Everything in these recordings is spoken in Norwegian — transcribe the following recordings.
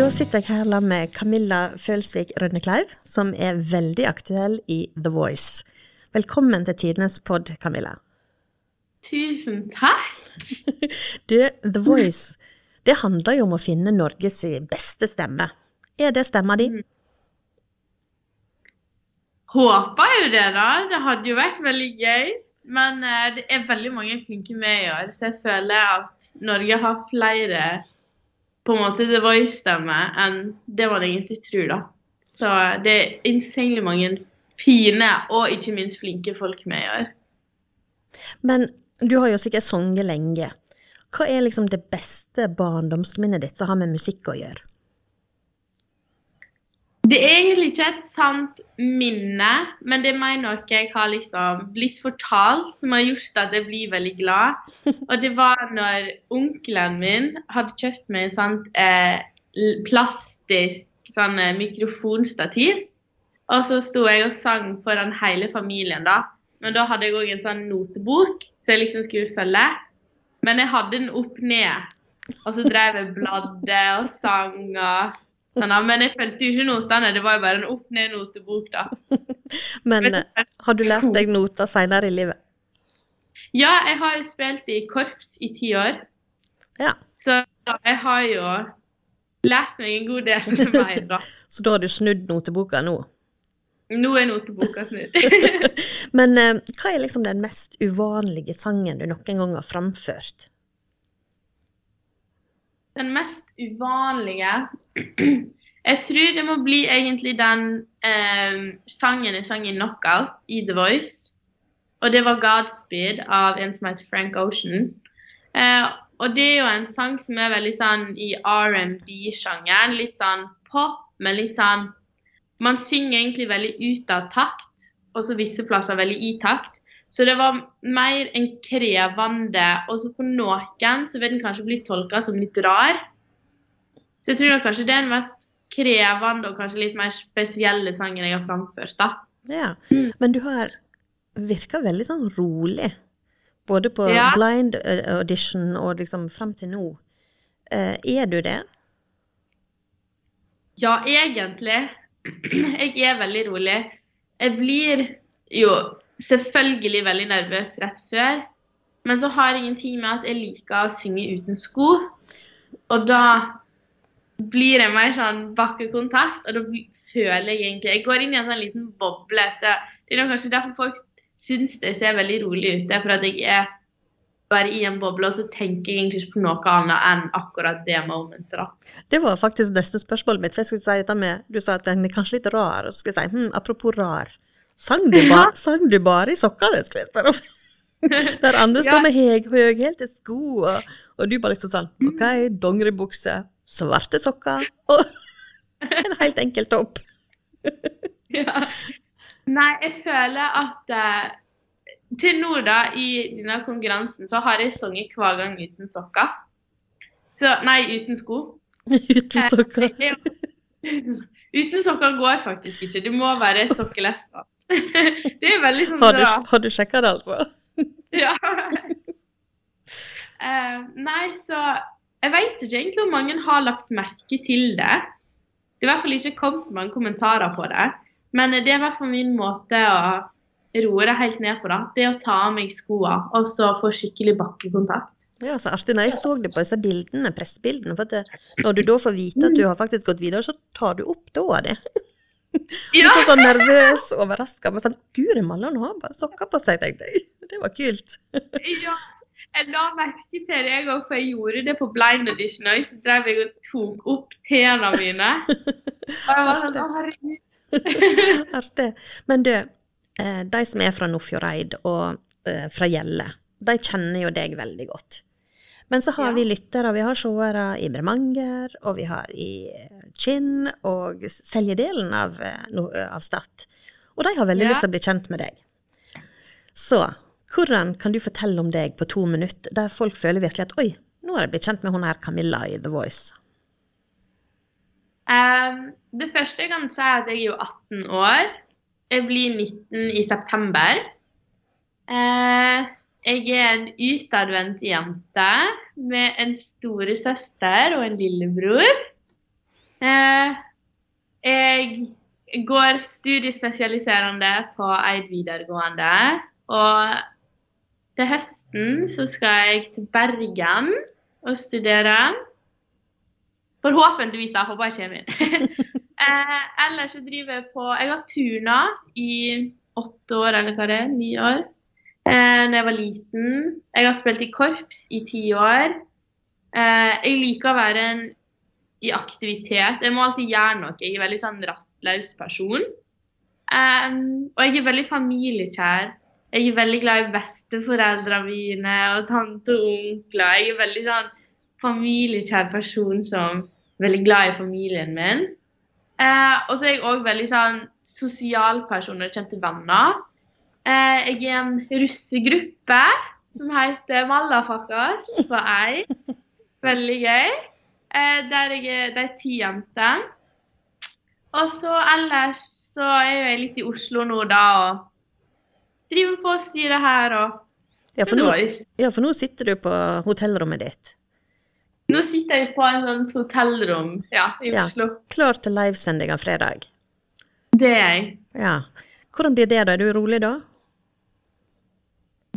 Da sitter jeg her sammen med Camilla Følsvik Rønnekleiv, som er veldig aktuell i The Voice. Velkommen til Tidenes pod, Camilla. Tusen takk. Du, The Voice, det handler jo om å finne Norges beste stemme. Er det stemma di? Håper jo det, da. Det hadde jo vært veldig gøy. Men eh, det er veldig mange flinke med i år, så jeg føler at Norge har flere på en måte The Voice-stemme enn det man egentlig tror, da. Så det er insanely mange fine og ikke minst flinke folk med i år. Men du har jo sikkert sunget lenge. Hva er liksom det beste barndomsminnet ditt som har med musikk å gjøre? Det er egentlig ikke et sant minne, men det er mer noe jeg har liksom blitt fortalt som har gjort at jeg blir veldig glad. Og det var når onkelen min hadde kjøpt meg en sånn eh, plastisk sånn, eh, mikrofonstativ. Og så sto jeg og sang foran hele familien, da. Men da hadde jeg òg en sånn notebok så jeg liksom skulle følge. Men jeg hadde den opp ned. Og så drev jeg bladde og sang og Sånn, men jeg fulgte jo ikke notene, det var jo bare en opp-ned-notebok, da. men har du lært deg noter seinere i livet? Ja, jeg har jo spilt i korps i ti år. Ja. Så jeg har jo lært meg en god del mer, da. Så da har du snudd noteboka nå? Nå er noteboka snudd. men eh, hva er liksom den mest uvanlige sangen du noen gang har framført? Den mest uvanlige Jeg tror det må bli egentlig den eh, sangen jeg sang i Knockout i The Voice. Og det var 'Godspeed' av en som heter Frank Ocean. Eh, og det er jo en sang som er veldig sånn i R&B-sjangeren. Litt sånn pop, men litt sånn Man synger egentlig veldig ut av takt, og så visse plasser veldig i takt. Så det var mer en krevende Og så for noen så vil den kanskje bli tolka som litt rar. Så jeg tror kanskje det er den mest krevende og kanskje litt mer spesielle sangen jeg har framført. da. Ja, Men du har virka veldig sånn rolig. Både på Ja. blind audition og liksom fram til nå. Eh, er du det? Ja, egentlig. Jeg er veldig rolig. Jeg blir jo selvfølgelig veldig nervøs rett før. Men så har jeg ingenting med at jeg liker å synge uten sko. Og da blir det mer sånn bakkekontakt, og da føler jeg egentlig Jeg går inn i en sånn liten boble. så Det er kanskje derfor folk syns det ser veldig rolig ut. Det er for at jeg er bare i en boble, og så tenker jeg egentlig ikke på noe annet enn akkurat det momentet. da. Det var faktisk neste spørsmålet mitt. for jeg skulle si dette med, Du sa at den er kanskje litt rar. og så skulle jeg si, hm, Apropos rar. Sang du, ba, sang du bare i sokkene? skulle jeg spørre om. Der andre står Ja. med helt høyhælte sko, og, og du bare liksom sånn OK, dongeribukse, svarte sokker og en helt enkel topp. Ja. Nei, jeg føler at uh, til nå, da, i denne konkurransen, så har jeg sunget hver gang uten sokker. Så Nei, uten sko. Uten sokker. Eh, jeg er- Uten sokker går faktisk ikke. Du må være sokkeless. Det er veldig sånn Har du, bra. har du sjekka det, altså? Ja. Uh, nei, så jeg vet ikke egentlig om mange har lagt merke til det. Det er i hvert fall ikke kommet så mange kommentarer på det. Men det er i hvert fall min måte å roe det helt ned på. da. Det å ta av meg skoene og så få skikkelig bakkekontakt. Ja, så artig. Når jeg så det på disse bildene, pressebildene, for det, når du da får vite at du har faktisk gått videre, så tar du opp tåa di. Ja, så sånn nervøs og overraska. Sånn, Guri malla, nå har bare sokker på seg, tenkte jeg. Det var kult. ja. Jeg la merke til det jeg òg, for jeg gjorde det på blind audition òg. Så drev jeg og tok opp tærne mine. Og jeg var sånn, å herregud. Artig. Men du, eh, de som er fra Nordfjordeid og eh, fra Gjelle, de kjenner jo deg veldig godt. Men så har Ja. vi lyttere, vi har seere i Bremanger, og vi har i eh, Kinn og Seljedelen av, eh, av Stad. Og de har veldig Ja. lyst til å bli kjent med deg. Så hvordan kan du fortelle om deg på to minutter, der folk føler virkelig at oi, nå har jeg blitt kjent med hun her Camilla i The Voice? Um, det første jeg kan si, er at jeg er jo 18 år. Jeg blir 19 i september. Eh, jeg er en utadvendt jente med en storesøster og en lillebror. Eh, jeg går studiespesialiserende på Eid videregående. Og til høsten så skal jeg til Bergen og studere. Forhåpentligvis, da. Håper jeg kommer inn. eh, ellers så driver jeg på Jeg har turna i åtte år, eller hva det er. Ni år. Eh, da jeg var liten. Jeg har spilt i korps i ti år. Eh, jeg liker å være en, i aktivitet. Jeg må alltid gjøre noe. Jeg er en veldig sånn rastløs person. Um, og jeg er veldig familiekjær. Jeg er veldig glad i besteforeldrene mine og tante og onkler. Jeg er veldig sånn familiekjær person som er veldig glad i familien min. Eh, og så er jeg òg veldig sånn sosial person når det kommer til venner. Eh, jeg er i en russegruppe som heter Mallafakas på Ei. Veldig gøy. Eh, der jeg er, de ti jentene. Og så ellers så er jeg litt i Oslo nå, da, og driver på og styrer her og Ja, for nå, ja, for nå sitter du på hotellrommet ditt. Nå sitter jeg på et sånt hotellrom ja, i Ja, Oslo. klar til livesending av fredag. Det er jeg. Ja. Hvordan blir det da? Er du rolig da?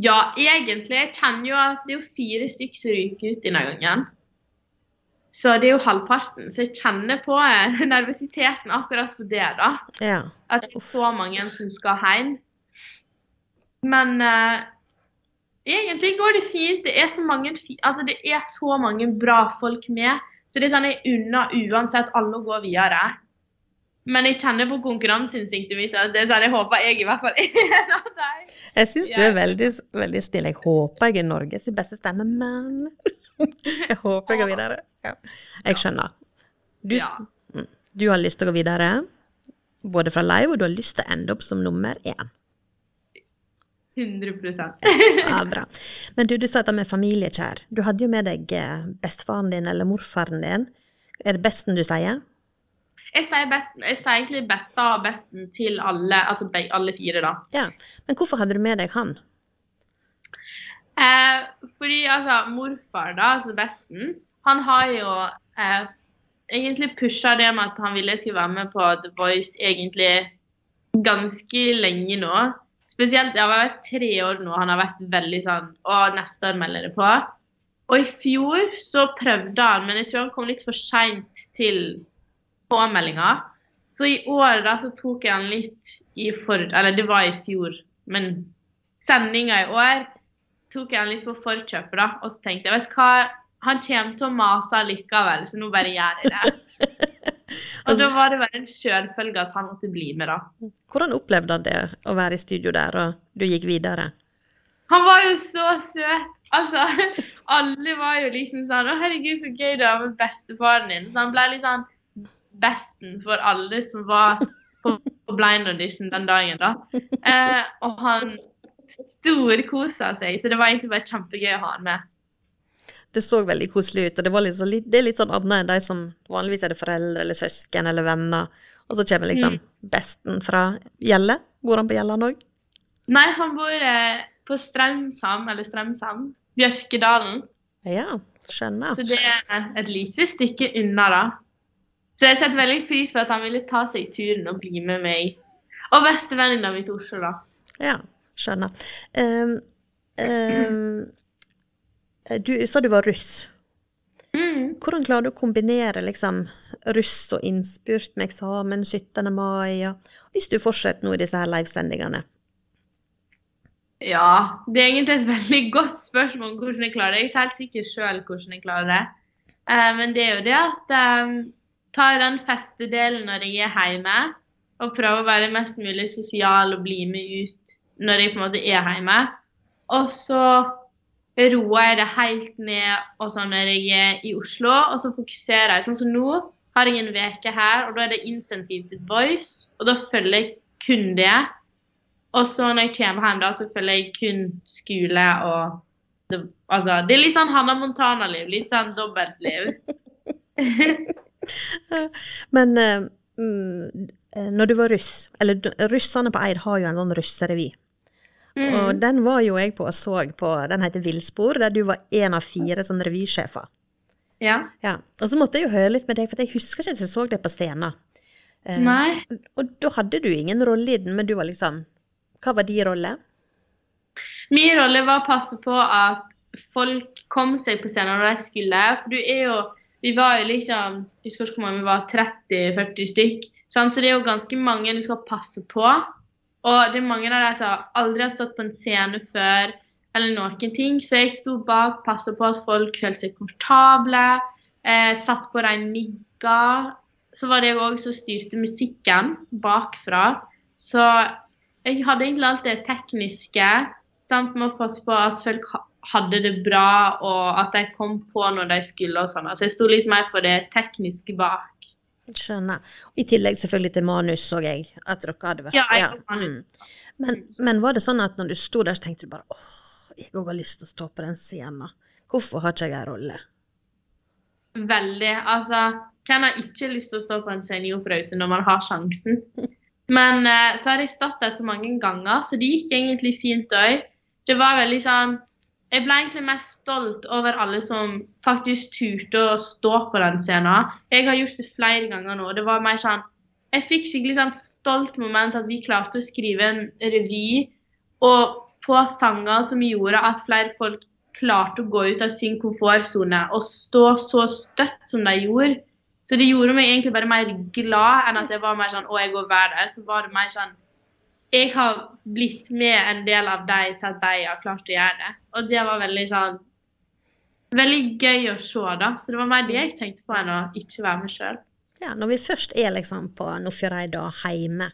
Ja, egentlig. Jeg kjenner jo at det er fire stykker som ryker ut denne gangen. Så det er jo halvparten. Så jeg kjenner på eh, nervøsiteten akkurat på det, da. Ja. At det er så mange som skal hjem. Men uh, egentlig går det fint. Det er så mange, altså, det er så mange bra folk med. Så det er sånn jeg unner uansett alle å gå videre. Men jeg kjenner på konkurranseinstinktet mitt at det er sånn, jeg håper jeg i hvert fall er en av dem. Jeg syns du er veldig, veldig snill. Jeg håper jeg er Norges beste stemme, men Jeg håper jeg går videre. Ja. Jeg skjønner. Du, mm, du har lyst til å gå videre, både fra live, og du har lyst til å ende opp som nummer én. 100 Ja, bra. Men du, du sa dette med familiekjær. Du hadde jo med deg eh, bestefaren din eller morfaren din. Er det besten du sier? Jeg sier, best, jeg sier egentlig besta og besten til alle, altså alle fire, da. Ja. Men hvorfor hadde du med deg han? Eh, fordi altså, morfar, da, altså besten, han har jo eh, egentlig pusha det med at han ville jeg skulle være med på The Voice egentlig ganske lenge nå. Spesielt, det har vært tre år nå, han har vært veldig sånn Og neste år melder det på. Og i fjor så prøvde han, men jeg tror han kom litt for seint til påmeldinga. Så i år da så tok jeg han litt i for... Eller det var i fjor, men sendinga i år tok jeg han litt på forkjøpet, da. Og så tenkte jeg, vet du hva, han kommer til å mase likevel, så nå bare gjør jeg det. og da var det bare en sjølfølge at han måtte bli med, da. Hvordan opplevde han det å være i studio der, og du gikk videre? Han var jo så søt. Altså, alle var jo liksom sånn Å, herregud, så gøy det var med bestefaren din. Så han ble litt sånn besten for alle som var på, på blind audition den dagen, da. Eh, og han storkosa seg, så det var egentlig bare kjempegøy å ha han med. Det så veldig koselig ut, og det, var litt, det er litt sånn annet enn de som vanligvis er det foreldre eller søsken eller venner, og så kommer liksom besten fra Gjelle. Bor han på Gjelland òg? Nei, han bor eh, på Straumsam, eller Strømsam, Bjørkedalen. Ja, skjønner. Så det er et lite stykke unna, da. Så jeg setter veldig pris på at han ville ta seg turen og bli med meg. Og bestevenninna mi til Oslo, da. Ja, skjønner. Um, um, du sa du var russ. Mm. Hvordan klarer du å kombinere liksom russ og innspurt med eksamen 17. mai, og hvis du fortsetter nå i disse her livesendingene? Ja, det er egentlig et veldig godt spørsmål hvordan jeg klarer det. Jeg er ikke helt sikker sjøl hvordan jeg klarer det. Uh, men det er jo det at um, tar den festedelen når jeg er hjemme, og prøver å være mest mulig sosial og bli med ut når jeg på en måte er hjemme. Og så roer jeg det helt ned og sånn når jeg er i Oslo, og så fokuserer jeg. Sånn som nå har jeg en uke her, og da er det insentiv til voice, og da følger jeg kun det. Og så når jeg kommer hjem, da, så følger jeg kun skole og det, Altså, det er litt sånn Hannah Montana-liv. Litt sånn dobbeltliv. Men eh, mm, eh, når du var russ, eller russerne på Eid har jo en sånn russerevy. Og Mm. den var jo jeg på og så på, den heter Villspor, der du var en av fire sånn revysjefer. Ja. Ja. Og så måtte jeg jo høre litt med deg, for jeg husker ikke at jeg så deg på scenen. Eh, Nei. Og da hadde du ingen rolle i den, men du var liksom Hva var din rolle? Min rolle var å passe på at folk kom seg på scenen når de skulle. For du er jo Vi var jo liksom Jeg husker ikke hvor mange vi var, 30-40 stykk. sant? Så det er jo ganske mange du skal passe på. Og det er mange av dem som aldri har stått på en scene før, eller noen ting. Så jeg sto bak, passet på at folk følte seg komfortable, eh, satt på de migga. Så var det jeg òg som styrte musikken bakfra. Så jeg hadde egentlig alt det tekniske, samt med å passe på at folk hadde det bra, og at de kom på når de skulle og sånn. Altså jeg sto litt mer for det tekniske bak. Skjønner. I tillegg selvfølgelig til manus, så jeg at dere hadde vært Ja, jeg har manus. Mm. Men, men var det sånn at når du sto der, så tenkte du bare åh, jeg òg har lyst til å stå på den scenen. Hvorfor har ikke jeg en rolle? Veldig. Altså, hvem har ikke lyst til å stå på en scene i operahuset når man har sjansen? Men eh, så har jeg stått der så mange ganger, så det gikk egentlig fint òg. Det var veldig sånn Jeg ble egentlig mest stolt over alle som faktisk turte å stå på den scenen. Jeg har gjort det flere ganger nå. Det var mer sånn Jeg fikk skikkelig sånn stolt moment at vi klarte å skrive en revy og få sanger som gjorde at flere folk klarte å gå ut av sin komfortsone og stå så støtt som de gjorde. Så det gjorde meg egentlig bare mer glad enn at det var mer sånn å, jeg går hver dag. Så var det mer sånn Jeg har blitt med en del av dem til at de har klart å gjøre det. Og det var veldig sånn Veldig gøy å se, da. Så det var mer det jeg tenkte på enn å ikke være med sjøl. Ja, når vi først er liksom på Nordfjordeid og heime,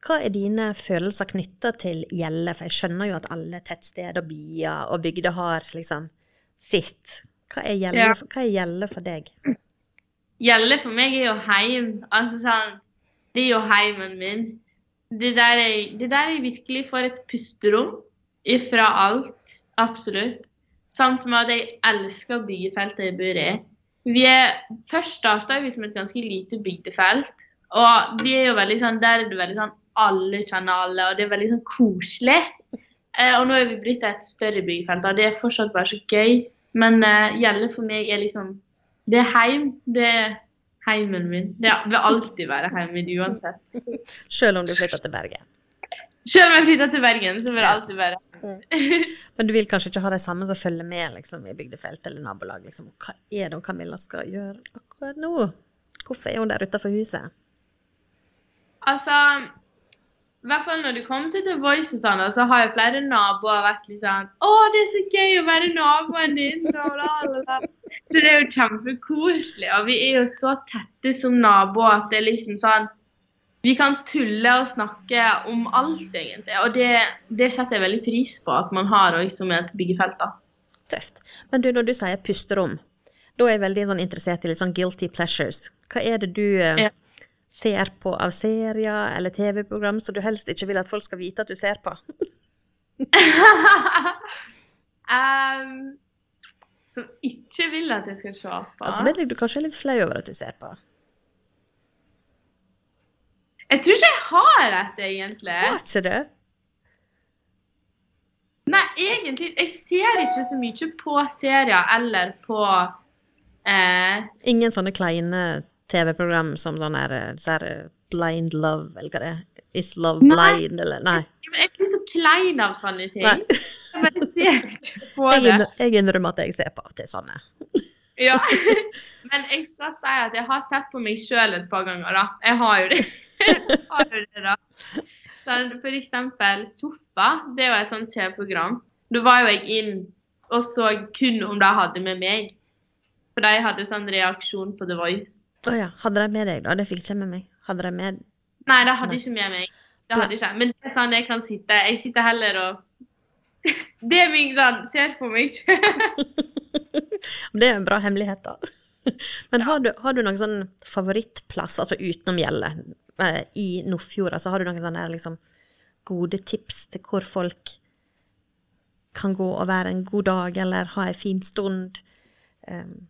hva er dine følelser knytta til Gjelle? For jeg skjønner jo at alle tettsteder, byer og bygder har liksom sitt. Hva er Gjelle, Ja. hva er Gjelle for deg? Gjelle for meg er jo heim. Altså sånn Det er jo heimen min. Det der er, det der jeg virkelig får et pusterom ifra alt. Absolutt. Samt med at jeg elsker byggefeltet jeg bor i. Vi er, først starta vi som et ganske lite bygdefelt. Og vi er jo veldig sånn, der er det veldig sånn alle kjenner alle, og det er veldig sånn koselig. Eh, og nå er vi blitt et større byggefelt, og det er fortsatt bare så gøy. Men eh, gjelder for meg er liksom Det er heim. Det er heimen min. Det vil alltid være heimen min uansett. Selv om du flytter til Bergen. Selv om jeg flytter til Bergen, så vil det alltid være Men du vil kanskje ikke ha de samme som følger med liksom, i bygdefelt eller nabolag? Liksom. Hva er det Camilla skal gjøre akkurat nå? Hvorfor er hun der utenfor huset? Altså I hvert fall når det kommer til The Voice og sånn, så har jo flere naboer vært litt sånn Å, det er så gøy å være naboen din! Og bla, bla, bla. Så det er jo kjempekoselig. Og vi er jo så tette som naboer at det er liksom sånn Vi kan tulle og snakke om alt, egentlig. Og det, det setter jeg veldig pris på at man har òg som et byggefelt. da. Tøft. Men du, når du sier pusterom, da er jeg veldig sånn interessert i litt sånn guilty pleasures. Hva er det du eh, Ja. ser på av serier eller TV-program som du helst ikke vil at folk skal vite at du ser på? um, som ikke vil at jeg skal se på. Altså vet jeg du kanskje er litt flau over at du ser på. Jeg tror ikke jeg har et, egentlig. Har ikke det? Nei, egentlig Jeg ser ikke så mye på serier eller på eh, Ingen sånne kleine TV-program som sånn her, eh, eh, Blind Love, eller hva det er? Is Love Nei. Blind, eller Nei. Jeg ikke så klein av sånne ting. Nei. Jeg Jeg, innrømmer at jeg ser på til sånne. Ja. Men jeg skal si at jeg har sett på meg sjøl et par ganger, da. Jeg har jo det. Har jo det. Sånn, for eksempel Sofa. Det er jo et sånt TV-program. Da var jo jeg inn og så kun om de hadde med meg. For de hadde sånn reaksjon på The Voice. Å ja. Hadde de med deg, da? Det fikk ikke med meg. Hadde de med Nei, de hadde Nei. ikke med meg. Det hadde ikke. Men det er sånn jeg kan sitte. Jeg sitter heller og Det er min sånn Ser på meg. Det er en bra hemmelighet, da. Men har du, har du noen sånn favorittplass, altså utenom Gjelle, eh, i Nordfjord? Altså, har du noen sånne liksom, gode tips til hvor folk kan gå og være en god dag, eller ha en fin stund? Um,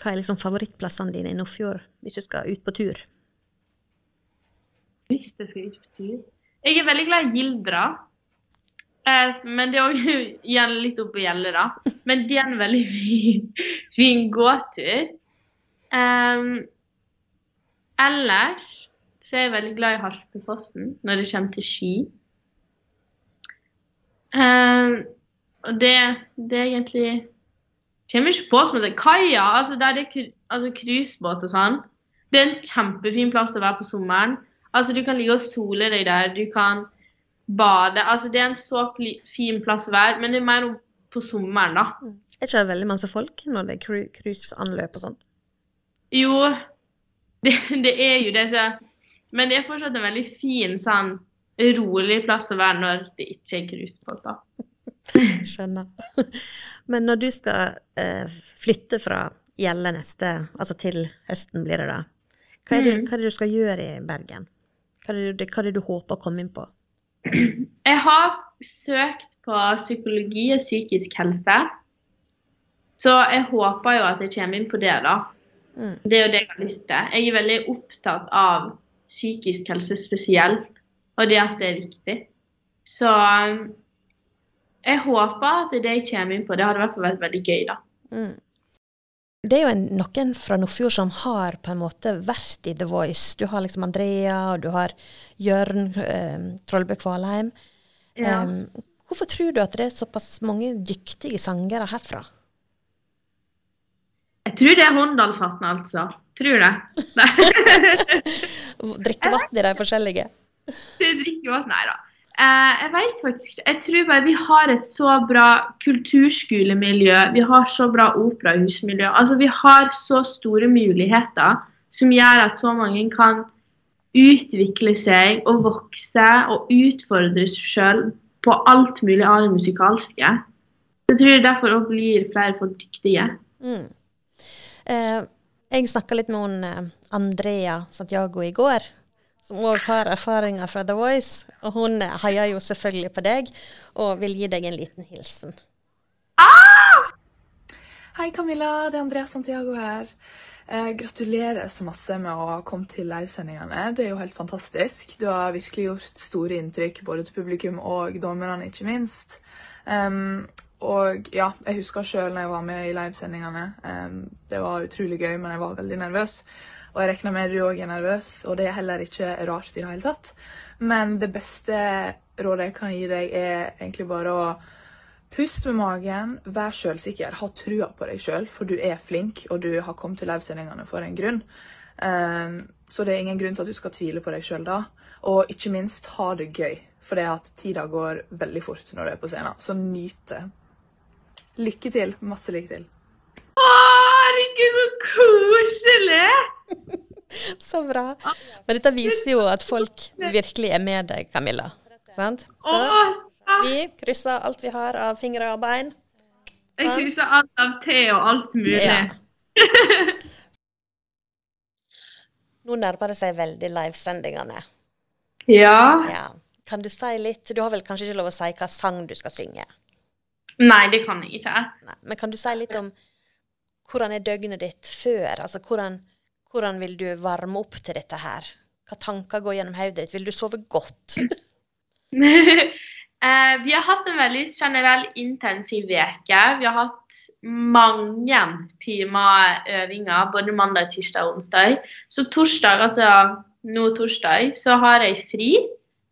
hva er liksom favorittplassene dine i Nordfjord, hvis du skal ut på tur? Hvis jeg skal ut på tur. Jeg er veldig glad i Gildra. Eh, men det òg igjen litt oppe i gjeldet, da. Men det er en veldig fin fin gåtur. Um, ellers så er jeg veldig glad i Harpefossen når det kommer til ski. Um, og det, det er egentlig Kommer ikke på som det kaia, altså der det er altså cruisebåt og sånn. Det er en kjempefin plass å være på sommeren. Altså Du kan ligge og sole deg der, du kan bade. Altså Det er en så fin plass å være, men det er mer på sommeren, da. Er Er ikke det veldig masse folk når det er cruiseanløp og sånt? Jo, det, det, er jo det. Så, men det er fortsatt en veldig fin, sånn rolig plass å være når det ikke er cruisefolk, da. Skjønner. Men når du skal eh, flytte fra Gjelle neste, altså til høsten blir det da, hva er, det, mm. hva er det du skal gjøre i Bergen? Hva er, det, hva er det du håper å komme inn på? Jeg har søkt på psykologi og psykisk helse. Så jeg håper jo at jeg kommer inn på det, da. Mm. Det er jo det jeg har lyst til. Jeg er veldig opptatt av psykisk helse spesielt, og det at det er viktig. Så jeg håper at det jeg kommer inn på, det hadde i hvert fall vært veldig gøy, da. Mm. Det er jo en, noen fra Nordfjord som har på en måte vært i The Voice. Du har liksom Andrea, og du har Jørn eh, Trollbø Kvalheim. Ja. Um, hvorfor tror du at det er såpass mange dyktige sangere herfra? Jeg tror det er Håndalsvatnet, altså. Tror det. Drikke vann i de forskjellige? Drikke vann, nei da. Eh, jeg vet faktisk Jeg tror bare vi har et så bra kulturskolemiljø. Vi har så bra operahusmiljø. Altså, vi har så store muligheter som gjør at så mange kan utvikle seg og vokse og utfordre seg sjøl på alt mulig av det musikalske. Jeg tror derfor òg blir flere folk dyktige. Mm. Eh, jeg snakka litt med hun eh, Andrea Santiago i går som òg har erfaringer fra The Voice. Og hun heier jo selvfølgelig på deg og vil gi deg en liten hilsen. Ah! Hei, Camilla. Det er Andrea Santiago her. Eh, gratulerer så masse med å ha kommet til livesendingene. Det er jo helt fantastisk. Du har virkelig gjort store inntrykk både til publikum og dommerne, ikke minst. Um, og ja, jeg husker sjøl når jeg var med i livesendingene. Um, det var utrolig gøy, men jeg var veldig nervøs. Og jeg regner med du òg er nervøs, og det er heller ikke rart i det hele tatt. Men det beste rådet jeg kan gi deg, er egentlig bare å puste med magen, vær sjølsikker, ha trua på deg sjøl, for du er flink, og du har kommet til livesendingene for en grunn. Um, så det er ingen grunn til at du skal tvile på deg sjøl da. Og ikke minst, ha det gøy. For det at tida går veldig fort når du er på scenen. Så nyt det. Lykke til. Masse lykke til. Herregud, så koselig! så bra. Men dette viser jo at folk virkelig er med deg, Camilla. Sant? Så vi krysser alt vi har av fingre og bein. Jeg krysser alt av te og alt mulig. Ja. Nå nærmer det seg veldig livesendingene. Ja. ja. Kan du si litt Du har vel kanskje ikke lov å si hva sang du skal synge? Nei, det kan jeg ikke. Nei, men kan du si litt om hvordan er døgnet ditt før? Altså hvordan, hvordan vil du varme opp til dette her? Hva tanker går gjennom hodet ditt? Vil du sove godt? eh, vi har hatt en veldig generell intensiv uke. Vi har hatt mange timer øvinger både mandag, tirsdag og onsdag. Så torsdag, altså nå torsdag, så har jeg fri.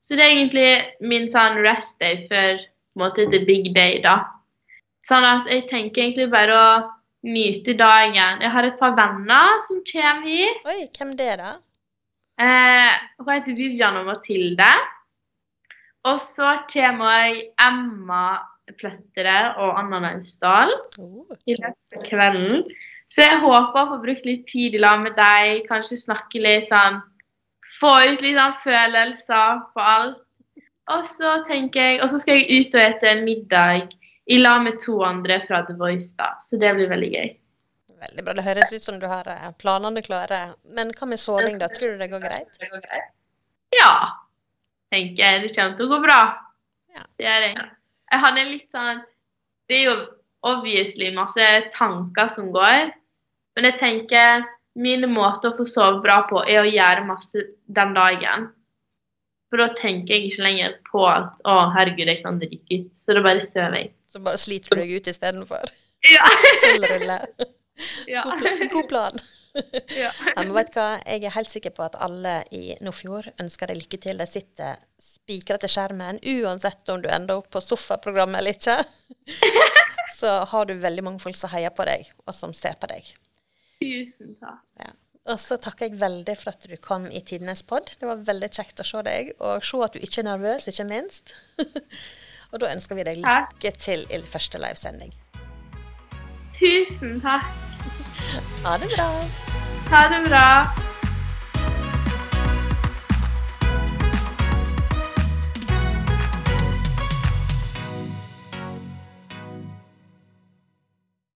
Så det er egentlig min sånn rest day før på en the big day, da. Sånn at jeg tenker egentlig bare å nyte dagen. Jeg har et par venner som kommer hit. Oi, hvem det er da? Eh, hun heter Vivian og Mathilde. Og så kommer jeg Emma Fløttere og Anna Naustdal oh. i løpet av kvelden. Så jeg håper å få brukt litt tid i lag med deg, kanskje snakke litt sånn Få ut litt sånn følelser på alt. Og så tenker jeg, og så skal jeg ut og ete middag i lag med to andre fra The Voice, da. Så det blir veldig gøy. Veldig bra. Det høres ut som du har eh, planene klare. Men hva med soving, da? Tror du det går greit? Ja, tenker jeg. Det kommer til å gå bra. Ja. Det er det. Jeg hadde litt sånn Det er jo obviously masse tanker som går, men jeg tenker min måte å få sove bra på, er å gjøre masse den dagen. For da tenker jeg ikke lenger på at å, herregud, jeg kan drikke. Så da bare sover jeg. Så bare sliter du deg ut istedenfor? Ja. Ja. God, pla god plan. ja. Men vet du hva? Jeg er helt sikker på at alle i Nordfjord ønsker deg lykke til. De sitter spikra til skjermen, uansett om du ender opp på sofaprogrammet eller ikke. Så har du veldig mange folk som heier på deg, og som ser på deg. Tusen takk. Ja. Og så takker jeg veldig for at du kom i Tidenes pod. Det var veldig kjekt å se deg, og se at du ikke er nervøs, ikke minst. Og da ønsker vi deg lykke til i første livesending. Tusen takk. Ha det bra. Ha det bra.